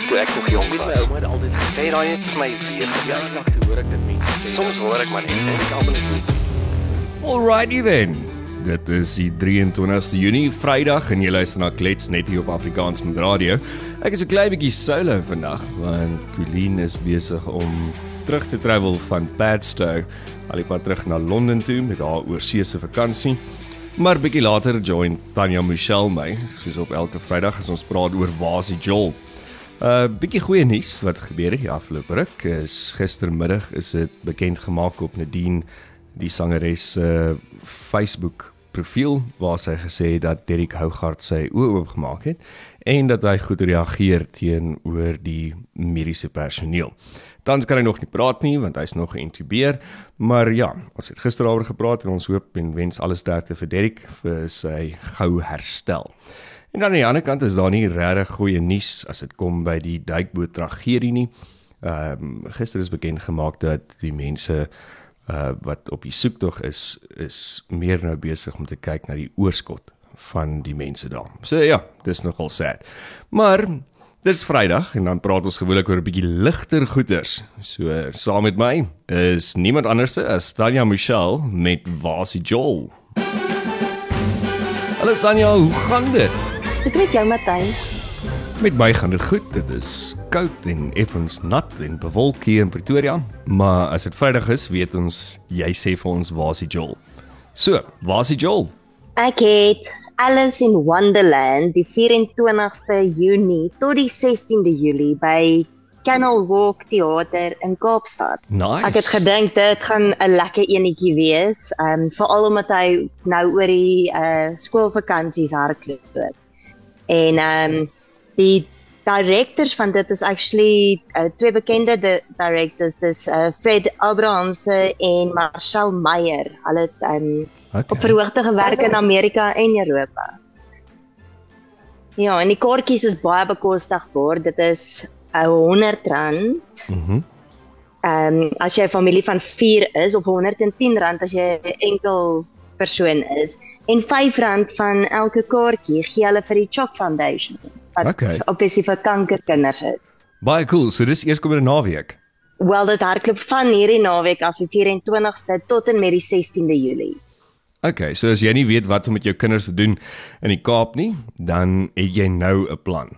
ek toe ek nog jonk was. My ouma het altyd gesê daai het vir my weer verjaardag toe hoor ek dit mense sê. Soms hoor ek maar net en ek almal net. Alrighty then. Dit is die 23ste Junie, Vrydag en jy luister na Klets net hier op Afrikaans met radio. Ek is 'n klein bietjie solo vandag want Colleen is besig om terug te travel van Padstow al die pad terug na Londen toe met haar oorseese vakansie. Maar bietjie later join Tanya Michelle my, soos op elke Vrydag as ons praat oor Wasie Joel. Uh bietjie goeie nuus wat gebeur het die afgelope ruk is gistermiddag is dit bekend gemaak op Nadine die sangeres se uh, Facebook profiel waar sy gesê het dat Derek Hougaard sy oë oopgemaak het en dat hy goed reageer teenoor die mediese personeel. Tans kan hy nog nie praat nie want hy's nog geïntubeer, maar ja, ons het gister daaroor gepraat en ons hoop en wens alle sterkte vir Derek vir sy gou herstel. En dan aan die ander kant is daar nie regtig goeie nuus as dit kom by die duikboot tragedie nie. Ehm um, gister is bekend gemaak dat die mense uh wat op die soektog is is meer nou besig om te kyk na die oorskot van die mense daar. So ja, dis nogal sad. Maar dis Vrydag en dan praat ons gewoonlik oor 'n bietjie ligter goeters. So saam met my is niemand anders as Tanya Michelle met Wasie Joel. Hallo Tanya, hoe gaan dit? Dit met jou Matthys. Met my gaan dit goed. Dit is koud en effens nat en bewolk hier in Pretoria, maar as dit Vrydag is, weet ons jy sê vir ons waar is die Joel. So, waar is die Joel? Ek het Alice in Wonderland die 24ste Junie tot die 16de Julie by Canal Walk Theater in Kaapstad. Nice. Ek het gedink dit gaan 'n lekker enetjie wees, um veral omdat hy nou oor die uh skoolvakansies hardloop. En um die directors van dit is actually uh, twee bekende di directors dis uh, Fred Abrahamse en Marcel Meyer. Hulle het um Okay. op verhoogde gewerk in Amerika en Europa. Ja, en die kaartjies is baie bekostigbaar. Dit is uh, R100. Mhm. Mm Ehm um, as jy 'n familie van 4 is of R110 as jy enkel persoon is en R5 van elke kaartjie gee hulle vir die Chock Foundation wat Okay. obviously vir kankerkinders is. Baie cool. So dis eers komende naweek. Wel dit hardloop van hierdie naweek af die 24ste tot en met die 16de Julie. Okay, so as jy nie weet wat om met jou kinders te doen in die Kaap nie, dan het jy nou 'n plan.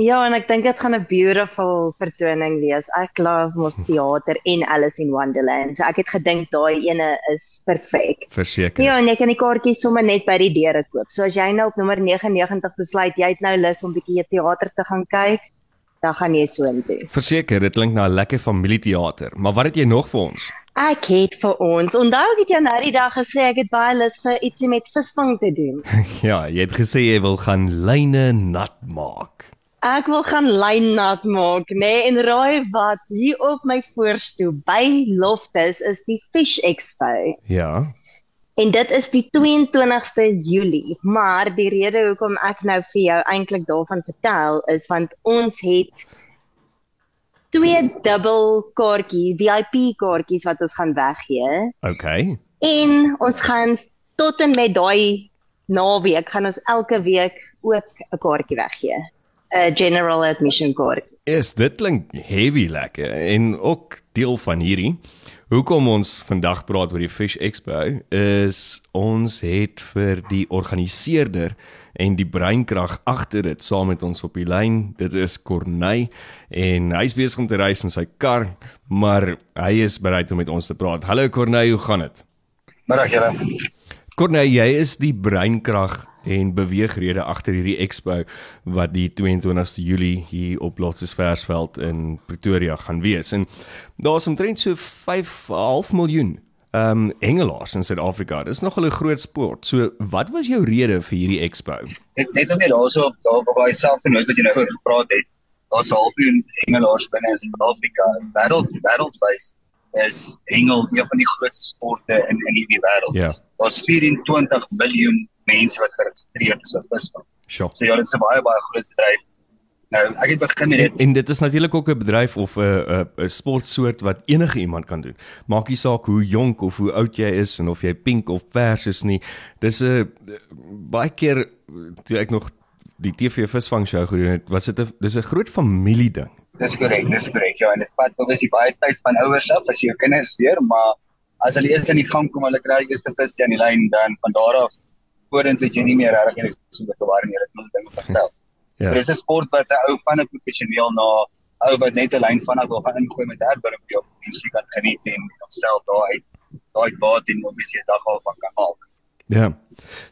Ja, en ek dink dit gaan 'n beautiful vertoning wees. Ek love mos teater en Alice in Wonderland. So ek het gedink daai ene is perfek. Verseker. Ja, en jy kan die kaartjies sommer net by die deure koop. So as jy nou op nommer 99 besluit jy het nou lus om bietjie teater te gaan kyk, dan gaan jy soontoe. Verseker, dit klink na 'n lekker familieteater. Maar wat het jy nog vir ons? Ek het vir ons. Onthou ek het jou nou die dag gesê ek het baie lus vir ietsie met visvang te doen. Ja, jy het gesê jy wil gaan lyne nat maak. Ek wil gaan lyn nat maak, nê? Nee, en raai wat? Hier op my voorstoep by Loftus is die Fish Expo. Ja. En dit is die 22ste Julie, maar die rede hoekom ek nou vir jou eintlik daarvan vertel is want ons het twee dubbel kaartjie, VIP kaartjies wat ons gaan weggee Okay. en ons gaan tot en met daai naweek gaan ons elke week ook 'n kaartjie weggee. 'n General admission kaart. Is dit klink heavy lekker en ook deel van hierdie. Hoekom ons vandag praat oor die Fish Expo is ons het vir die organiseerder en die breinkrag agter dit saam met ons op die lyn. Dit is Corneille en hy's besig om te reis in sy kar, maar hy is bereid om met ons te praat. Hallo Corneille, hoe gaan dit? Middag julle. Corneille, jy is die breinkrag en beweegrede agter hierdie expo wat die 22ste Julie hier op Lotses Versveld in Pretoria gaan wees. En daar's omtrent so 5,5 miljoen ehm um, hengelaars in Suid-Afrika. Dis nog 'n groot sport. So, wat was jou rede vir hierdie expo? Net om net daarso op daar op daai self genoot wat jy nou oor gepraat het. Daar's 'n half miljoen hengelaars binne in Suid-Afrika. Wêreld wêreldwys is hengel een van die grootste sporte in in hierdie wêreld. Ja. Daar's 24 miljoen mense wat geregistreer is vir visvang. Sjoe. So ja, dit is 'n baie baie groot bedryf. Nou, ek het begin met En, dit. en dit is natuurlik ook 'n bedryf of 'n 'n 'n sportsoort wat enige iemand kan doen. Maak nie saak hoe jonk of hoe oud jy is en of jy pink of pers is nie. Dis 'n baie keer toe ek nog die TV visvang show gedoen het, was dit 'n dis 'n groot familie ding. Dis korrek, dis korrek. Ja, en dit vat obviously baie tyd van ouers af as jy jou kinders leer, maar as hulle eers in die gang kom, hulle kry die eerste vis aan die lyn dan van daar af vorentoe jy nie meer regtig enige so bewaar nie, dit moet dinge verstel. Ja. Dis 'n sport wat 'n ou van 'n professioneel na ou wat net 'n lyn vanaf wil gaan ingooi met herdbring op mense kan geniet en homself daar uit daai baat en obviously 'n dag al van kan maak. Ja.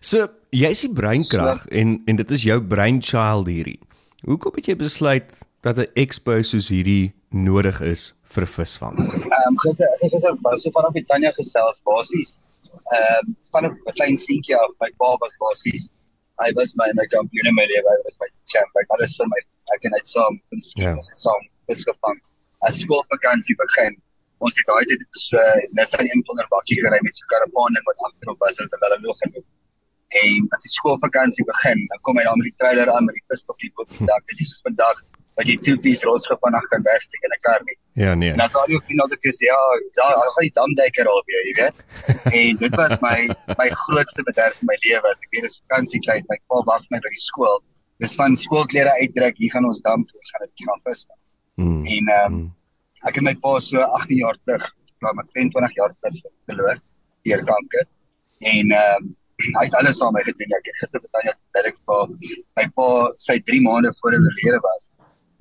So, jy is die breinkrag so, en en dit is jou brainchild hierdie. Hoekom het jy besluit dat 'n expo soos hierdie nodig is vir visvang? Ehm um, gister ek het was so vanaf die Tanya gesels basies ehm um, van 'n klein seentjie af my pa was basies hy was my my kampioen in my lewe hy was my champ hy alles vir my ek en hy saam ja. saam visgevang. As skoolvakansie begin ons het daai tyd so net aan een die bakkie gery met so karavaan en wat agterop was en hulle nog genoeg. En as die skoolvakansie begin dan kom hy dan met die trailer aan met die vis op die boot dak. Dis soos vandag wat jy twee pies rotsgep vanaand kan wegsteek in 'n kar nie. Ja nee. En as al jou vriende altyd sê ja, ja, hy het dan dekker al weer, jy weet. en dit was my my grootste bederf in my lewe as ek weer eens vakansie kry, my pa wag my by die skool. Dis van skoolklere uittrek, hier gaan ons damp, ons gaan dit gaan vis. Mm. En ehm um, ek het my pa so 18 jaar terug, maar met 22 jaar terug verloor deur kanker. En ehm um, hy het alles aan my gedoen. Ek het gister betaal vir my pa sy 3 maande voor hy oorlede was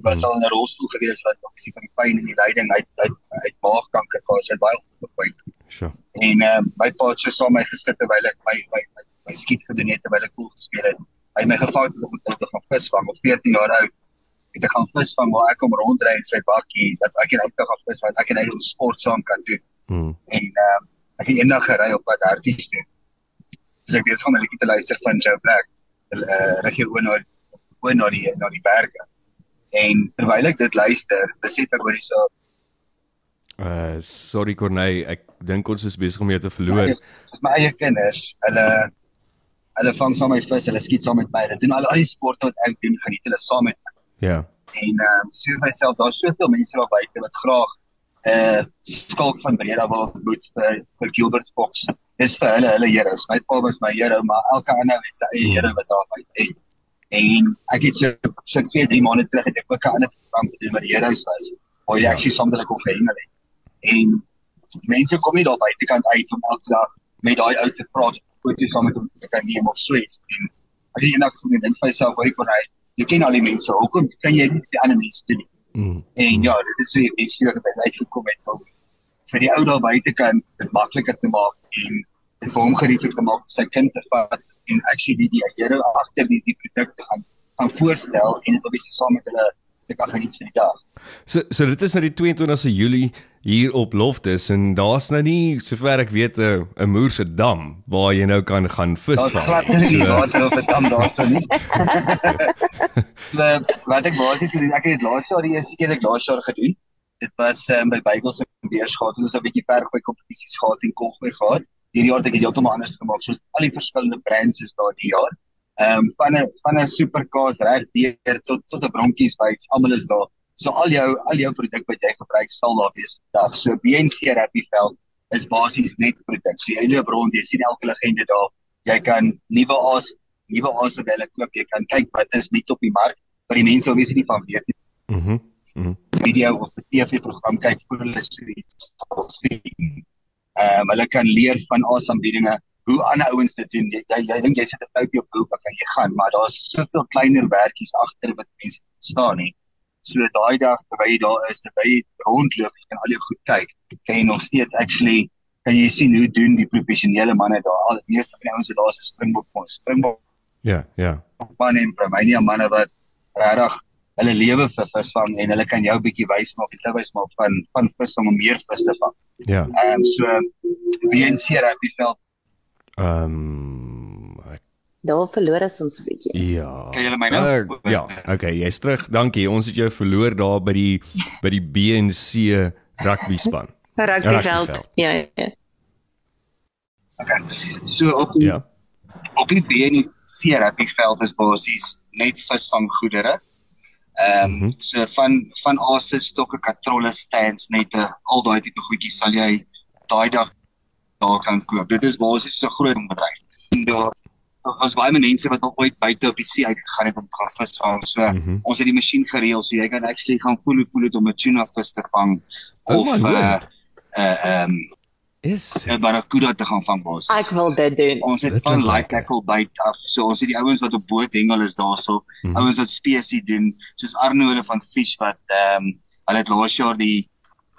was hmm. al in 'n rolstoel gewees wat ook sien van die pyn en die lyding uit uit uit maagkanker gehad. Hy het baie opgepoint. Sure. En ehm uh, my pa het so saam my gesit terwyl ek my my my, my skiet gedoen het terwyl ek pool gespeel het. Hy het my gevra om tot te gaan visvang op 14 jaar oud. Ek het gaan visvang waar ek kom rondry in sy bakkie dat ek net kan vis want ek en hy ons sport saam kan doen. Hmm. En ehm uh, ek het eendag gery op pad harties toe. Dus ek dis hom 'n bietjie te luister van Joe Black. Uh, regie oor na oor na die na die berge. En terwyl ek dit luister, besef ek hoorie so Uh sorry Corneille, ek dink ons is besig om jou te verloor. My, my eie kinders, hulle hulle vang saam met vis, hulle skiet saam met my. Hulle doen al al die sporte wat ek doen, geniet hulle saam met my. Ja. En ehm uh, sien myself daar soveel mense daar buite wat graag uh skalk van Breda wil ontmoet vir vir Gilbert Fox. Dis vir hulle hulle here. My pa was my here, maar elke ander het sy eie hmm. here wat daar buite het. En ek het so so twee drie maande terug het ek ook 'n ander program gedoen met die Heroes was. Waar jy actually saam met hulle kon gehengel het. En mense kom nie daar buitekant uit om elke dag met daai ou te praat, foto's saam met hom te kan neem of so iets. En ek het eendag gesien dink vir myself, "Hoe kon hy? Jy ken al die mense. Hoekom kan jy nie die ander mense doen nie?" Mm. En ja, dit is so 'n bietjie oor by uitgekom het om vir die ou daar buitekant dit makliker te maak en dit vir hom gerieflik te maak sy kind te vat en actually die die Here agter die die produkte gaan gaan voorstel en dit obviously saam met hulle te kan geniet vir die dag. So so dit is nou die 22ste Julie hier op Loftus en daar's nou nie sover ek weet 'n 'n moerse dam waar jy nou kan gaan visvang. So water op 'n dam daarso nie. Maar wat ek basies gedoen ek het laas jaar die eerste keer ek laas jaar gedoen. Dit was um, by Bybels en Beersgaat en ons het 'n bietjie ver gooi kompetisies gehad en kolgooi gehad hierdie jaar het ek dit heeltemal anders gemaak soos al die verskillende brands is daar die jaar. Ehm um, van 'n van 'n superkaas reg deur tot tot 'n bronkies bytes, almal is daar. So al jou al jou produk wat jy gebruik sal daar wees vandag. So BNC Happy Felt is basies net produk. So jy loop rond, jy sien elke legende daar. Jy kan nuwe aas nuwe aasmodelle koop. Jy kan kyk wat is nie op die mark wat die mense obviously nie van weet nie. Mhm. Mm. Mm video of 'n TV program kyk vir hulle so iets sien Ehm um, hulle kan leer van aanbiedinge hoe ander ouens dit doen. Jy jy, jy dink jy sit 'n foutjie op Google kan jy gaan, maar daar's soveel kleiner werkies agter wat mense staan nie. So daai dag terwyl jy daar is, terwyl jy rondloop, kan al jou goed kyk. Kan jy nog steeds actually kan jy sien hoe doen die professionele manne daar. Al die meeste van die ouens wat daar is, springbok ons springbok. Ja, ja. Manne in Promania manne wat regtig hulle lewe vir visvang en hulle kan jou 'n bietjie wys maak, jy wys maak van van visvang om meer vis te vang. Ja. Ehm um, so WNC Rugby veld. Ehm um, daar verloor ons 'n bietjie. Ja. Kan jy my nou? Uh, ja, okay, jy's terug. Dankie. Ons het jou verloor daar by die by die BNC rugby span. Rugby veld. Ja, ja. Okay. So op die, ja. op die BNC rugby veld is basies net visvanggoedere. Ehm um, mm -hmm. so van van asse stokke katrolle stands net 'n al daai tipe goedjies sal jy daai dag daar kan koop. Dit is basies so 'n groot bedryf. En daar ons baie mense wat al ooit buite op die see uitgegaan het om te gaan visvang. So mm -hmm. ons het die masjien gereël so jy kan actually gaan voel hoe voel dit om 'n tuna vis te vang Oh of my uh word. uh ehm Is 'n barracuda te gaan vang basies. Ek wil dit doen. Ons het Dit van light lekker. tackle byt af. So ons het die ouens wat op boot hengel is daarso. Mhm. Ouens wat spesie doen, soos Arno hulle van Fish wat ehm um, hulle het laas jaar die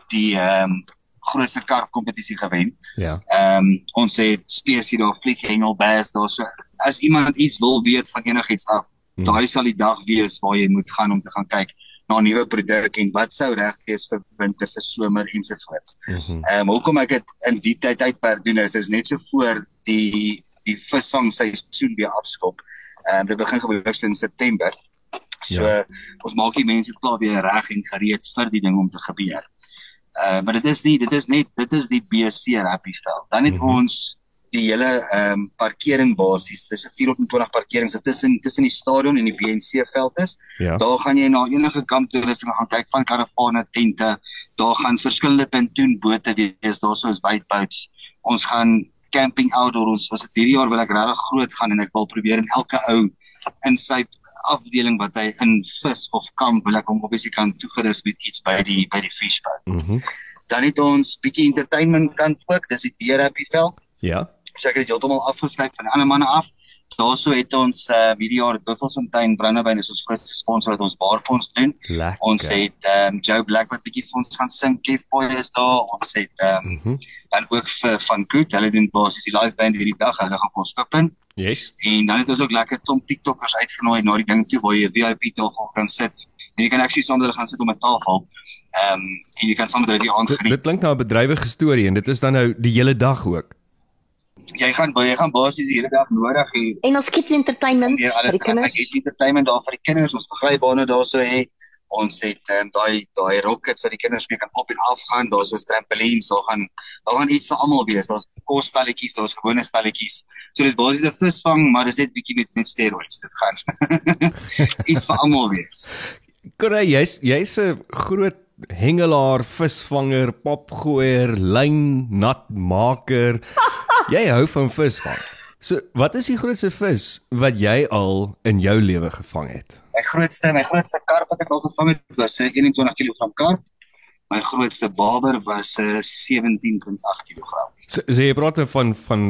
die ehm um, grootste karp kompetisie gewen. ja. Ehm um, ons het spesie daar vlieg hengel bass daar so. As iemand iets wil weet van enigiets af, Mhm. daai sal die dag wees waar jy moet gaan om te gaan kyk na 'n nuwe produk en wat sou reg wees vir winter, vir somer en so voort. Mhm. Ehm um, hoekom ek dit in die tyd tydperk doen is is net so voor die die visvang seisoen weer afskop. Ehm um, dit begin gewoonlik in September. So Ja. ons maak die mense klaar weer reg en gereed vir die ding om te gebeur. Uh maar dit is nie dit is net dit is die BC Happy Veld. Dan het mm -hmm. ons die hele ehm um, parkering basies. Dis 'n 420 parkerings dit tussen tussen die stadion en die BNC veld is. Ja. Daar gaan jy na enige kamptoerusting gaan kyk van karavane tente. Daar gaan verskillende pontoonbote wees. Daar sou is whiteboats. Ons gaan camping outdoor ons was dit hierdie jaar wil ek regtig groot gaan en ek wil probeer in elke ou in sy afdeling wat hy in vis of kamp wil ek hom obviously kan toegerus met iets by die by die fishboat. Mhm. Dan het ons bietjie entertainment kant ook, dis die Deer Happy veld. Ja. So ek het dit heeltemal afgeskryf van die ander manne af. Daarso het ons uh hierdie jaar Buffelsfontein Brandewyn is ons grootste sponsor wat ons baarfonds doen. Lekker. Ons het ehm um, Joe Black wat bietjie vir ons gaan sing, Kev Boy is daar. Ons het ehm um, Mhm. dan ook vir van Good, hulle doen basies die live band hierdie dag. Hulle gaan ons open. Yes. En dan het ons ook lekker klomp TikTokkers uitgenooi na die ding toe waar jy 'n VIP tafel kan sit. En jy kan actually saam met hulle gaan sit om 'n tafel. Ehm um, en jy kan saam met hulle die aand Dit, geniet. dit klink na 'n bedrywige storie en dit is dan nou die hele dag ook. Jy gaan jy gaan basies die hele dag nodig hê En ons kids entertainment vir die ek kinders. het entertainment daar vir die kinders. Ons verglybane daarso hê. Ons het ehm um, daai daai rockets wat die kinders mee kan op en af gaan. Daar's so trampolines, daar gaan daar gaan iets vir almal wees. Daar's kosstalletjies, daar's gewone stalletjies. So dis basies 'n visvang, maar dis net bietjie met met steroids dit gaan. iets vir almal wees. Corey, jy's jy's 'n groot hengelaar, visvanger, popgooier, lyn natmaker. jy hou van visvang. So, wat is die grootste vis wat jy al in jou lewe gevang het? My grootste my grootste karp wat ek al gevang het was 'n 21 kg karp. My grootste baber was 'n 17.8 kg. So, so jy praat van van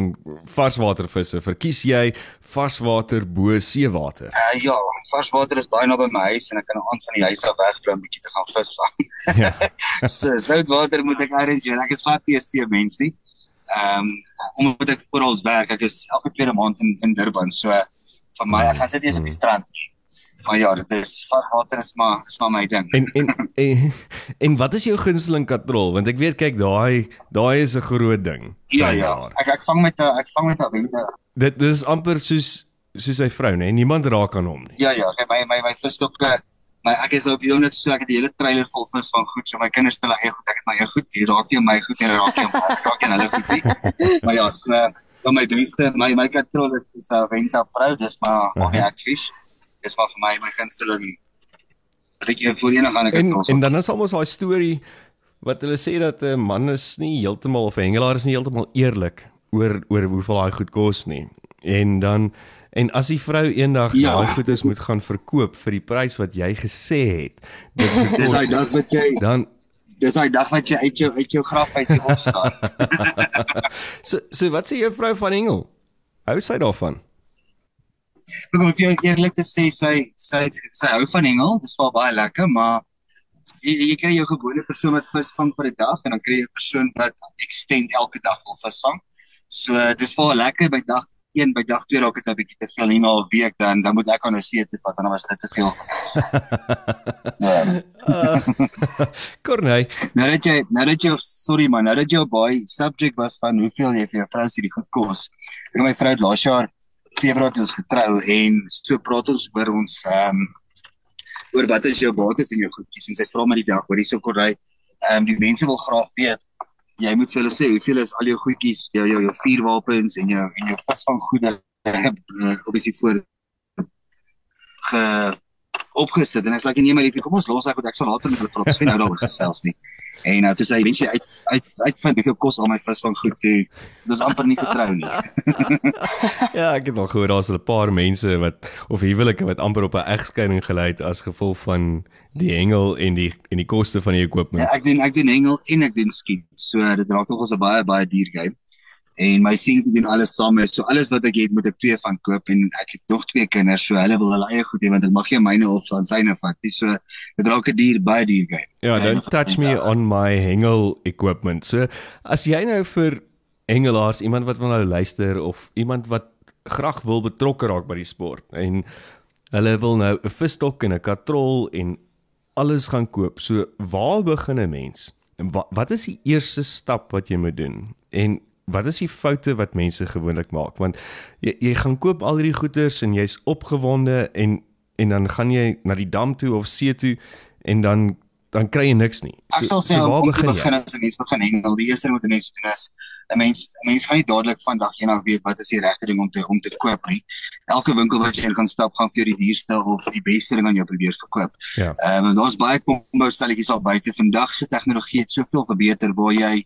varswatervisse. Verkies jy varswater bo seewater? Uh, ja, varswater is baie naby my huis en ek kan aan van die huis af wegbly om bietjie te gaan visvang. Ja. so soutwater moet ek arrangeer. Ek is glad nie 'n see mens nie. Ehm um, omdat ek oral werk, ek is elke tweede maand in in Durban. So vir my ek gaan sit eers op die strand. Maar ja, dit is varswater is maar is maar my ding. En en en, en wat is jou gunsteling katrol? Want ek weet kyk daai daai is 'n groot ding. Ja ja. Ek ek vang met 'n ek vang met 'n wende. Dit dit is amper soos soos sy vrou, né? Niemand raak aan hom nie. Ja ja, kyk my my my visstokke My ek is op Jonet so ek het die hele trailer vol vis van goed so my kinders stel eie goed ek het my eie goed hier raak nie my goed en raak nie raak nie hulle goed nie maar ja so dan my beste my my katrol is 'n Venta Pro dis maar maar Aha. ek vis dis maar vir my my gunsteling wat ek hier voor enige ander En katrol en dan is almos daai storie wat hulle sê dat 'n man is nie heeltemal of 'n hengelaar is nie heeltemal eerlik oor oor hoeveel daai goed kos nie. En dan en as die vrou eendag Ja. daai goedes moet gaan verkoop vir die prys wat jy gesê het, dit dis daai gekos, dag wat jy dan dis daai dag wat jy uit jou uit jou graf uit opstaan so so wat sê jou vrou van hengel? Hou sy daarvan? Ek moet jou eerlik te sê sy sy sy hou van hengel dis wel baie lekker maar jy, jy kry jou gewone persoon wat visvang vir 'n dag en dan kry jy 'n persoon wat extend elke dag wil visvang. So dis wel lekker by dag 1 by dag 2 raak dit 'n bietjie te veel hier na 'n week dan dan moet ek aan 'n see toe vat en dan was dit te veel ons. Ja. Corney, Nou dat jy nou dat jy sorry man, nou dat jy op baie subject was van hoeveel jy vir jou vrou hierdie goed kos. Ek my vrou het laas jaar Februarie het ons getrou en so praat ons oor ons ehm um, oor wat is jou bates en jou goedjies en sy vra my die dag hoor hierso korrek. Ehm um, die mense wil graag weet jy moet vir hulle sê hoeveel is al jou goedjies, jou jou jou vuurwapens en jou en jou visvanggoede uh, obviously voor ge opgesit en ek's like nee my liefie kom ons los ek want ek sal later met hulle praat. Gaan nou daaroor gesels nie. En nou toe sê hy mens jy uit uit uitvind hoeveel kos al my visvang goed toe. Dit is amper nie te trou nie. ja, ek het al gehoor daar's 'n paar mense wat of huwelike wat amper op 'n egskeiding gelei het as gevolg van die hengel en die en die koste van die equipment. Ja, ek doen ek doen hengel en ek doen skiet. So dit raak tog ons 'n baie baie duur game. En my seun doen alles saam met so alles wat ek het moet ek twee van koop en ek het nog twee kinders so hulle wil hulle eie goed hê want ek mag nie myne of van syne vat nie. So dit raak 'n duur baie duur game. Ja, don't touch me on my hengel equipment. So as jy nou vir hengelaars, iemand wat wil nou luister of iemand wat graag wil betrokke raak by die sport en hulle wil nou 'n visstok en 'n katrol en alles gaan koop. So waar begin 'n mens? En wat wat is die eerste stap wat jy moet doen? En wat is die foute wat mense gewoonlik maak? Want jy jy gaan koop al hierdie goederes en jy's opgewonde en en dan gaan jy na die dam toe of see toe en dan dan kry jy niks nie. So, ek sal sê so, waar begin jy? Begin as 'n mens begin hengel. Die eerste ding wat 'n mens doen is 'n mens 'n mens gaan nie dadelik vandag eendag weet wat is die regte ding om te om te koop nie. Elke winkel wat jy in gaan stap gaan vir jou die duurste of die beste ding aan jou probeer verkoop. Ja. Ehm um, daar's baie kombo stelletjies al buite. Vandag se tegnologie het soveel verbeter waar jy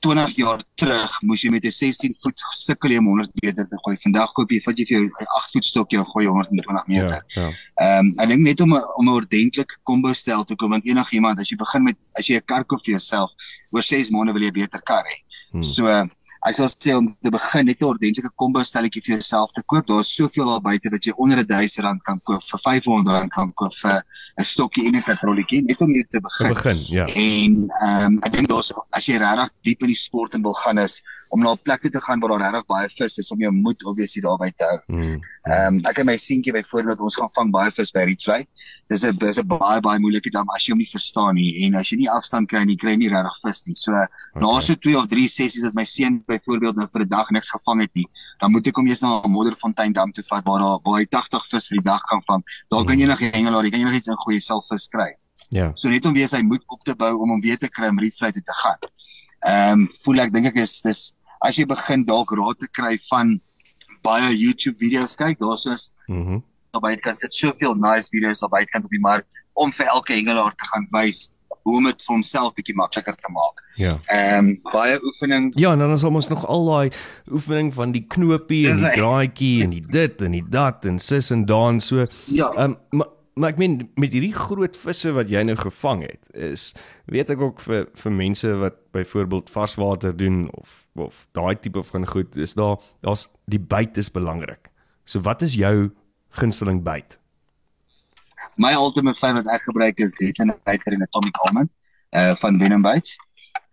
20 jaar terug moes jy met 'n 16 voet sukkel om 100 meter te gooi. Vandag koop jy vat jy vir 'n 8 voet stokkie en gooi 120 meter. Ja. Ehm ja. um, ek dink net om 'n om 'n ordentlike combo stel te kom want enigiemand as jy begin met as jy 'n kar koop vir jouself oor 6 maande wil jy 'n beter kar hê. Hmm. So Ek sal sê om te begin net 'n ordentlike kombo stelletjie vir jouself te koop. Daar's soveel daar buite dat jy onder 'n 1000 rand kan koop vir 500 rand kan koop vir 'n stokkie en 'n katrolletjie net om net te begin. Te begin, ja. En ehm um, ek dink daar's as jy regtig diep in die sport en wil gaan is om na 'n plek te gaan waar daar regtig baie vis is om jou moed obviously daarby te hou. Hmm. Ehm mm. um, ek en my seentjie byvoorbeeld ons gaan vang baie vis by Rietvlei. Dis 'n dis 'n baie baie moeilike dam as jy hom nie verstaan nie en as jy nie afstand kry nie, kry jy nie regtig vis nie. So okay. na so 2 of 3 sessies wat my seun byvoorbeeld nou vir 'n dag niks gevang het nie, dan moet ek hom eers na 'n Modderfontein dam toe vat waar daar baie 80 vis vir die dag kan vang. Daar kan jy nog hengelaar, jy kan nog iets in goeie self vis kry. Ja. So net om weer sy moed op te bou om hom weer te kry om Rietvlei toe te gaan. Ehm um, voel ek dink ek is dis as jy begin dalk raad te kry van baie YouTube video's kyk, daar's is mhm. Mm Daarby kan sit soveel nice video's op buitekant op die mark om vir elke hengelaar te gaan wys hoe om dit vir homself bietjie makliker te maak. Ja. Ehm um, baie oefening. Ja, en dan is ons nog al daai oefening van die knopie en die draadjie en die dit en die dat en sis en daan so. Ja. Ehm um, maar maar ek meen met hierdie groot visse wat jy nou gevang het, is weet ek ook vir vir mense wat byvoorbeeld varswater doen of of daai tipe van goed, is daar daar's die byt is belangrik. So wat is jou gunsteling byt? My ultimate favorite ek gebruik is dit en Atomic Almond uh van Venom Bites.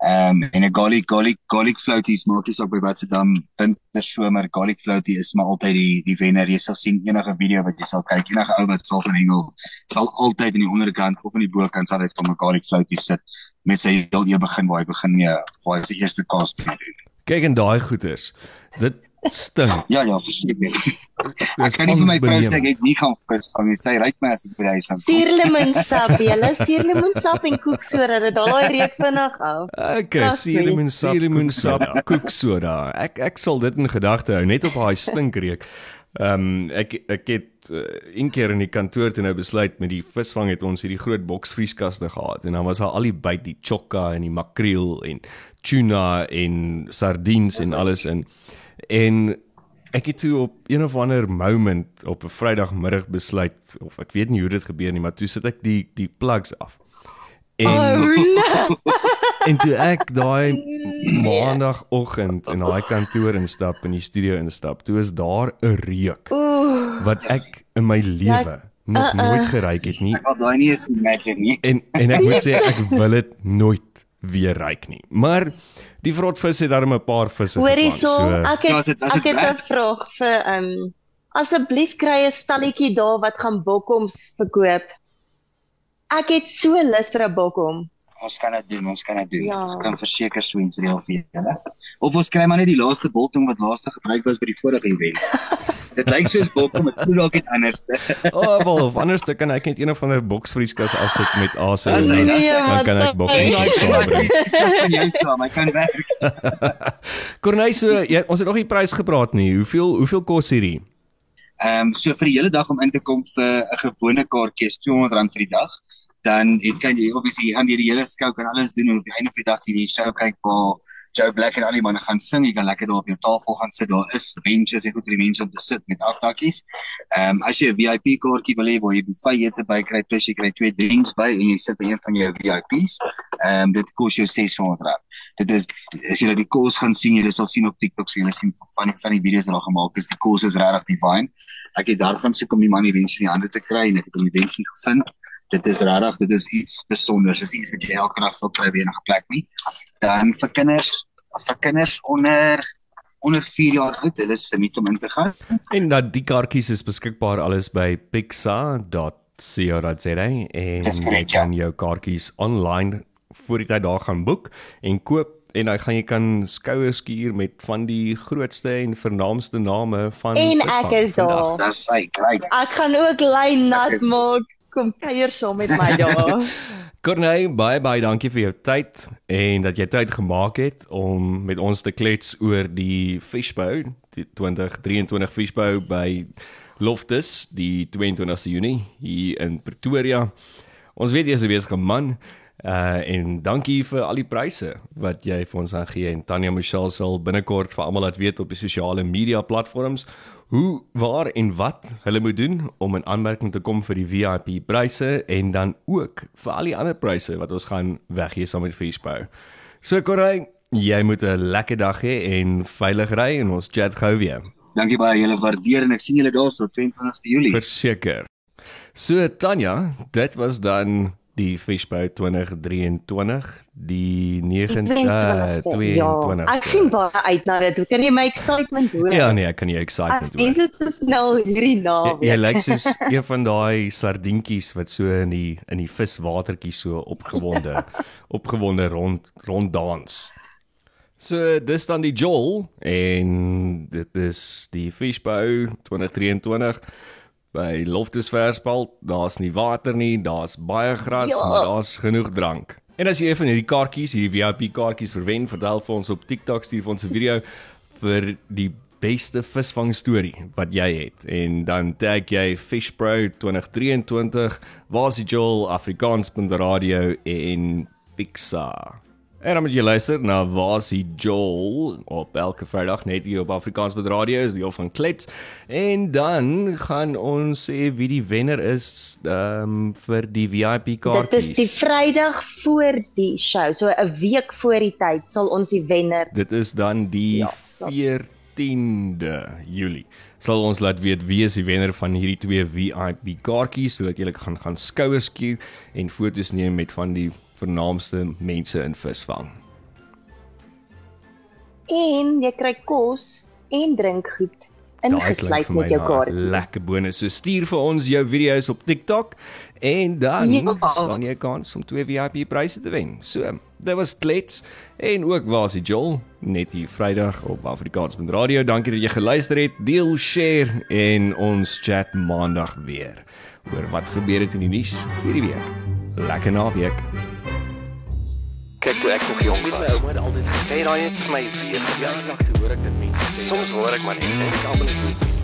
Ehm um, en 'n garlic garlic garlic floaties maak jy ook by wat se dam winter somer garlic floatie is maar altyd die die wenner. Jy sal sien enige video wat jy sal kyk, enige ou wat sal van hengel sal altyd aan die onderkant of aan die bokant sal hy van 'n garlic floatie sit met sy heel eers begin waar hy begin nee, waar hy sy eerste kaas doen. Kyk en daai goeters. Dit stink. Ja ja, verseker. Ek kan nie vir my vrou sê ek het nie gaan vis van jy sê ryk my as ek by die huis aan. Suurlemoensap, julle suurlemoensap en koeksoda, dit daai reuk vinnig af. Okay, suurlemoensap, suurlemoensap, koeksoda. Ek ek sal dit in gedagte hou net op daai stinkreuk. Ehm um, ek ek het uh, een keer in die kantoor toe nou besluit met die visvang het ons hierdie groot boksvrieskaste gehad en dan was daar al die byt die chokka en die makreel en tuna en sardiens en alles in En ek het toe op een of ander moment op 'n Vrydagmiddag besluit of ek weet nie hoe dit gebeur nie, maar toe sit ek die die plugs af. En oh, no. en toe ek daai maandagooggend in daai kantoor instap in die studio instap, toe is daar 'n reuk wat ek in my lewe nog uh -uh. nooit geruik het nie. Ek wil daai nie eens imagine nie. En en ek moet sê ek wil dit nooit weer ruik nie. Maar Die vrotvis het darem 'n paar visse gevang. Hoorie so, ek het, ja, as het, as ek het 'n vraag vir ehm um, asseblief kry 'n stalletjie daar wat gaan bokkoms verkoop. Ek het so lus vir 'n bokkom. Ons kan dit doen, ons kan dit doen. Ja. Ek kan verseker swens reël vir julle. Of ons kry maar net die laaste boltong wat laaste gebruik was by die vorige event. Dit lyk soos bokkom, dit voel dalk iets anderste. O, oh, wel, of anderste kan ek net een of ander boksvrieskas afsit met asem. Dan kan ek bokkom saambring. Dis van jou saam, ek kan werk. Corneille, so, jy, ons het nog nie prys gepraat nie. Hoeveel hoeveel kos hierdie? Ehm um, so vir die hele dag om in te kom vir 'n gewone kaartjie is R200 vir die dag. dan het kan jy obviously aan die hele skou kan alles doen en op die einde van die dag jy die show kyk waar Joe Black en al die manne gaan sing, jy kan lekker daar op jou tafel gaan sit. Daar is benches en goed vir die mense om te sit met afdakkies. Ehm um, as jy 'n VIP kaartjie wil hê waar jy buffet ete by kry, plus jy kry twee drinks by en jy sit by een van jou VIP's, ehm um, dit kos jou 600 rand. Dit is as jy die kos gaan sien, jy sal sien op TikTok, jy sal sien van die van die video's wat daar gemaak is, die kos is regtig divine. Ek het daar gaan soek om die man eventually in die hande te kry en ek het hom eventually gevind dit is regtig dit is iets spesiaals dis iets wat jy elke dag sal kry by enige plek nie. Dan vir kinders vir kinders onder onder 4 jaar oud dit is verniet om in te gaan. En dat die kaartjies is beskikbaar alles by pixar.co.za en jy kan jou kaartjies online voor die tyd daar gaan boek en koop en dan gaan jy kan skoue skuur met van die grootste en vernaamste name van En ek is daar. Dis hy, kyk. Ek gaan ook lyn nat maak kom kuier saam met my daar. Corneille, baie baie dankie vir jou tyd en dat jy tyd gemaak het om met ons te klets oor die Fishbow, die 2023 Fishbow by Loftus, die 22ste Junie hier in Pretoria. Ons weet jy is 'n besige man. Uh en dankie vir al die pryse wat jy vir ons aangee en Tanya Michelle sal binnekort vir almal laat weet op die sosiale media platforms hoe waar en wat hulle moet doen om in aanmerking te kom vir die VIP pryse en dan ook vir al die ander pryse wat ons gaan weggee saam met Fishbow. So Corey, jy moet 'n lekker dag hê en veilig ry en ons chat gou weer. Dankie baie julle waardeer en ek sien julle daar so 22ste Julie. Verseker. So Tanya, dit was dan die Fishbow 2023 die 29 ja, ek sien baie uit na dit. Hoe kan jy my excitement hoor? Ja nee, ek kan jy excitement hoor. Dis dit is nou hierdie naam. Jy, jy lyk soos een van daai sardientjies wat so in die in die viswatertjie so opgewonde opgewonde rond rond dans. So dis dan die Joel en dit is die Fishbow 2023 by Loftus Verspal, daar's nie water nie, daar's baie gras, ja. maar daar's genoeg drank. En as jy een van hierdie kaartjies, hierdie VIP kaartjies verwen, vertel vir ons op TikTok stuur vir ons 'n video vir die beste visvang storie wat jy het en dan tag jy Fishpro 2023 was die Joel Afrikaans.radio in Pixar. En dan moet jy luister na Wasie Joel op elke Vrydag net hier op Afrikaans met radio is die of van Klets. En dan gaan ons sê wie die wenner is ehm um, vir die VIP kaartjies. Dit is die Vrydag voor die show. So 'n week voor die tyd sal ons die wenner. Dit is dan die ja, 14de Julie. Sal ons laat weet wie is die wenner van hierdie twee VIP kaartjies sodat julle kan gaan skouers skuur en foto's neem met van die vernaamste mense in visvang. En jy kry kos en drinkgoed ingesluit met jou kaartjie. Lekker bonus. So stuur vir ons jou video's op TikTok en dan ja. staan jy kans om twee VIP pryse te wen. So, dit was klets en ook was die Joel net hier Vrydag op Afrikaans met radio. Dankie dat jy geluister het. Deel, share en ons chat maandag weer oor wat gebeur het in die nuus hierdie week. Lekker naweek. Kyk toe ek nog jong was, my ouma het altyd gesê daai het vir my weer jaar lank te hoor ek dit mense. Soms hoor ek maar net en ek almal net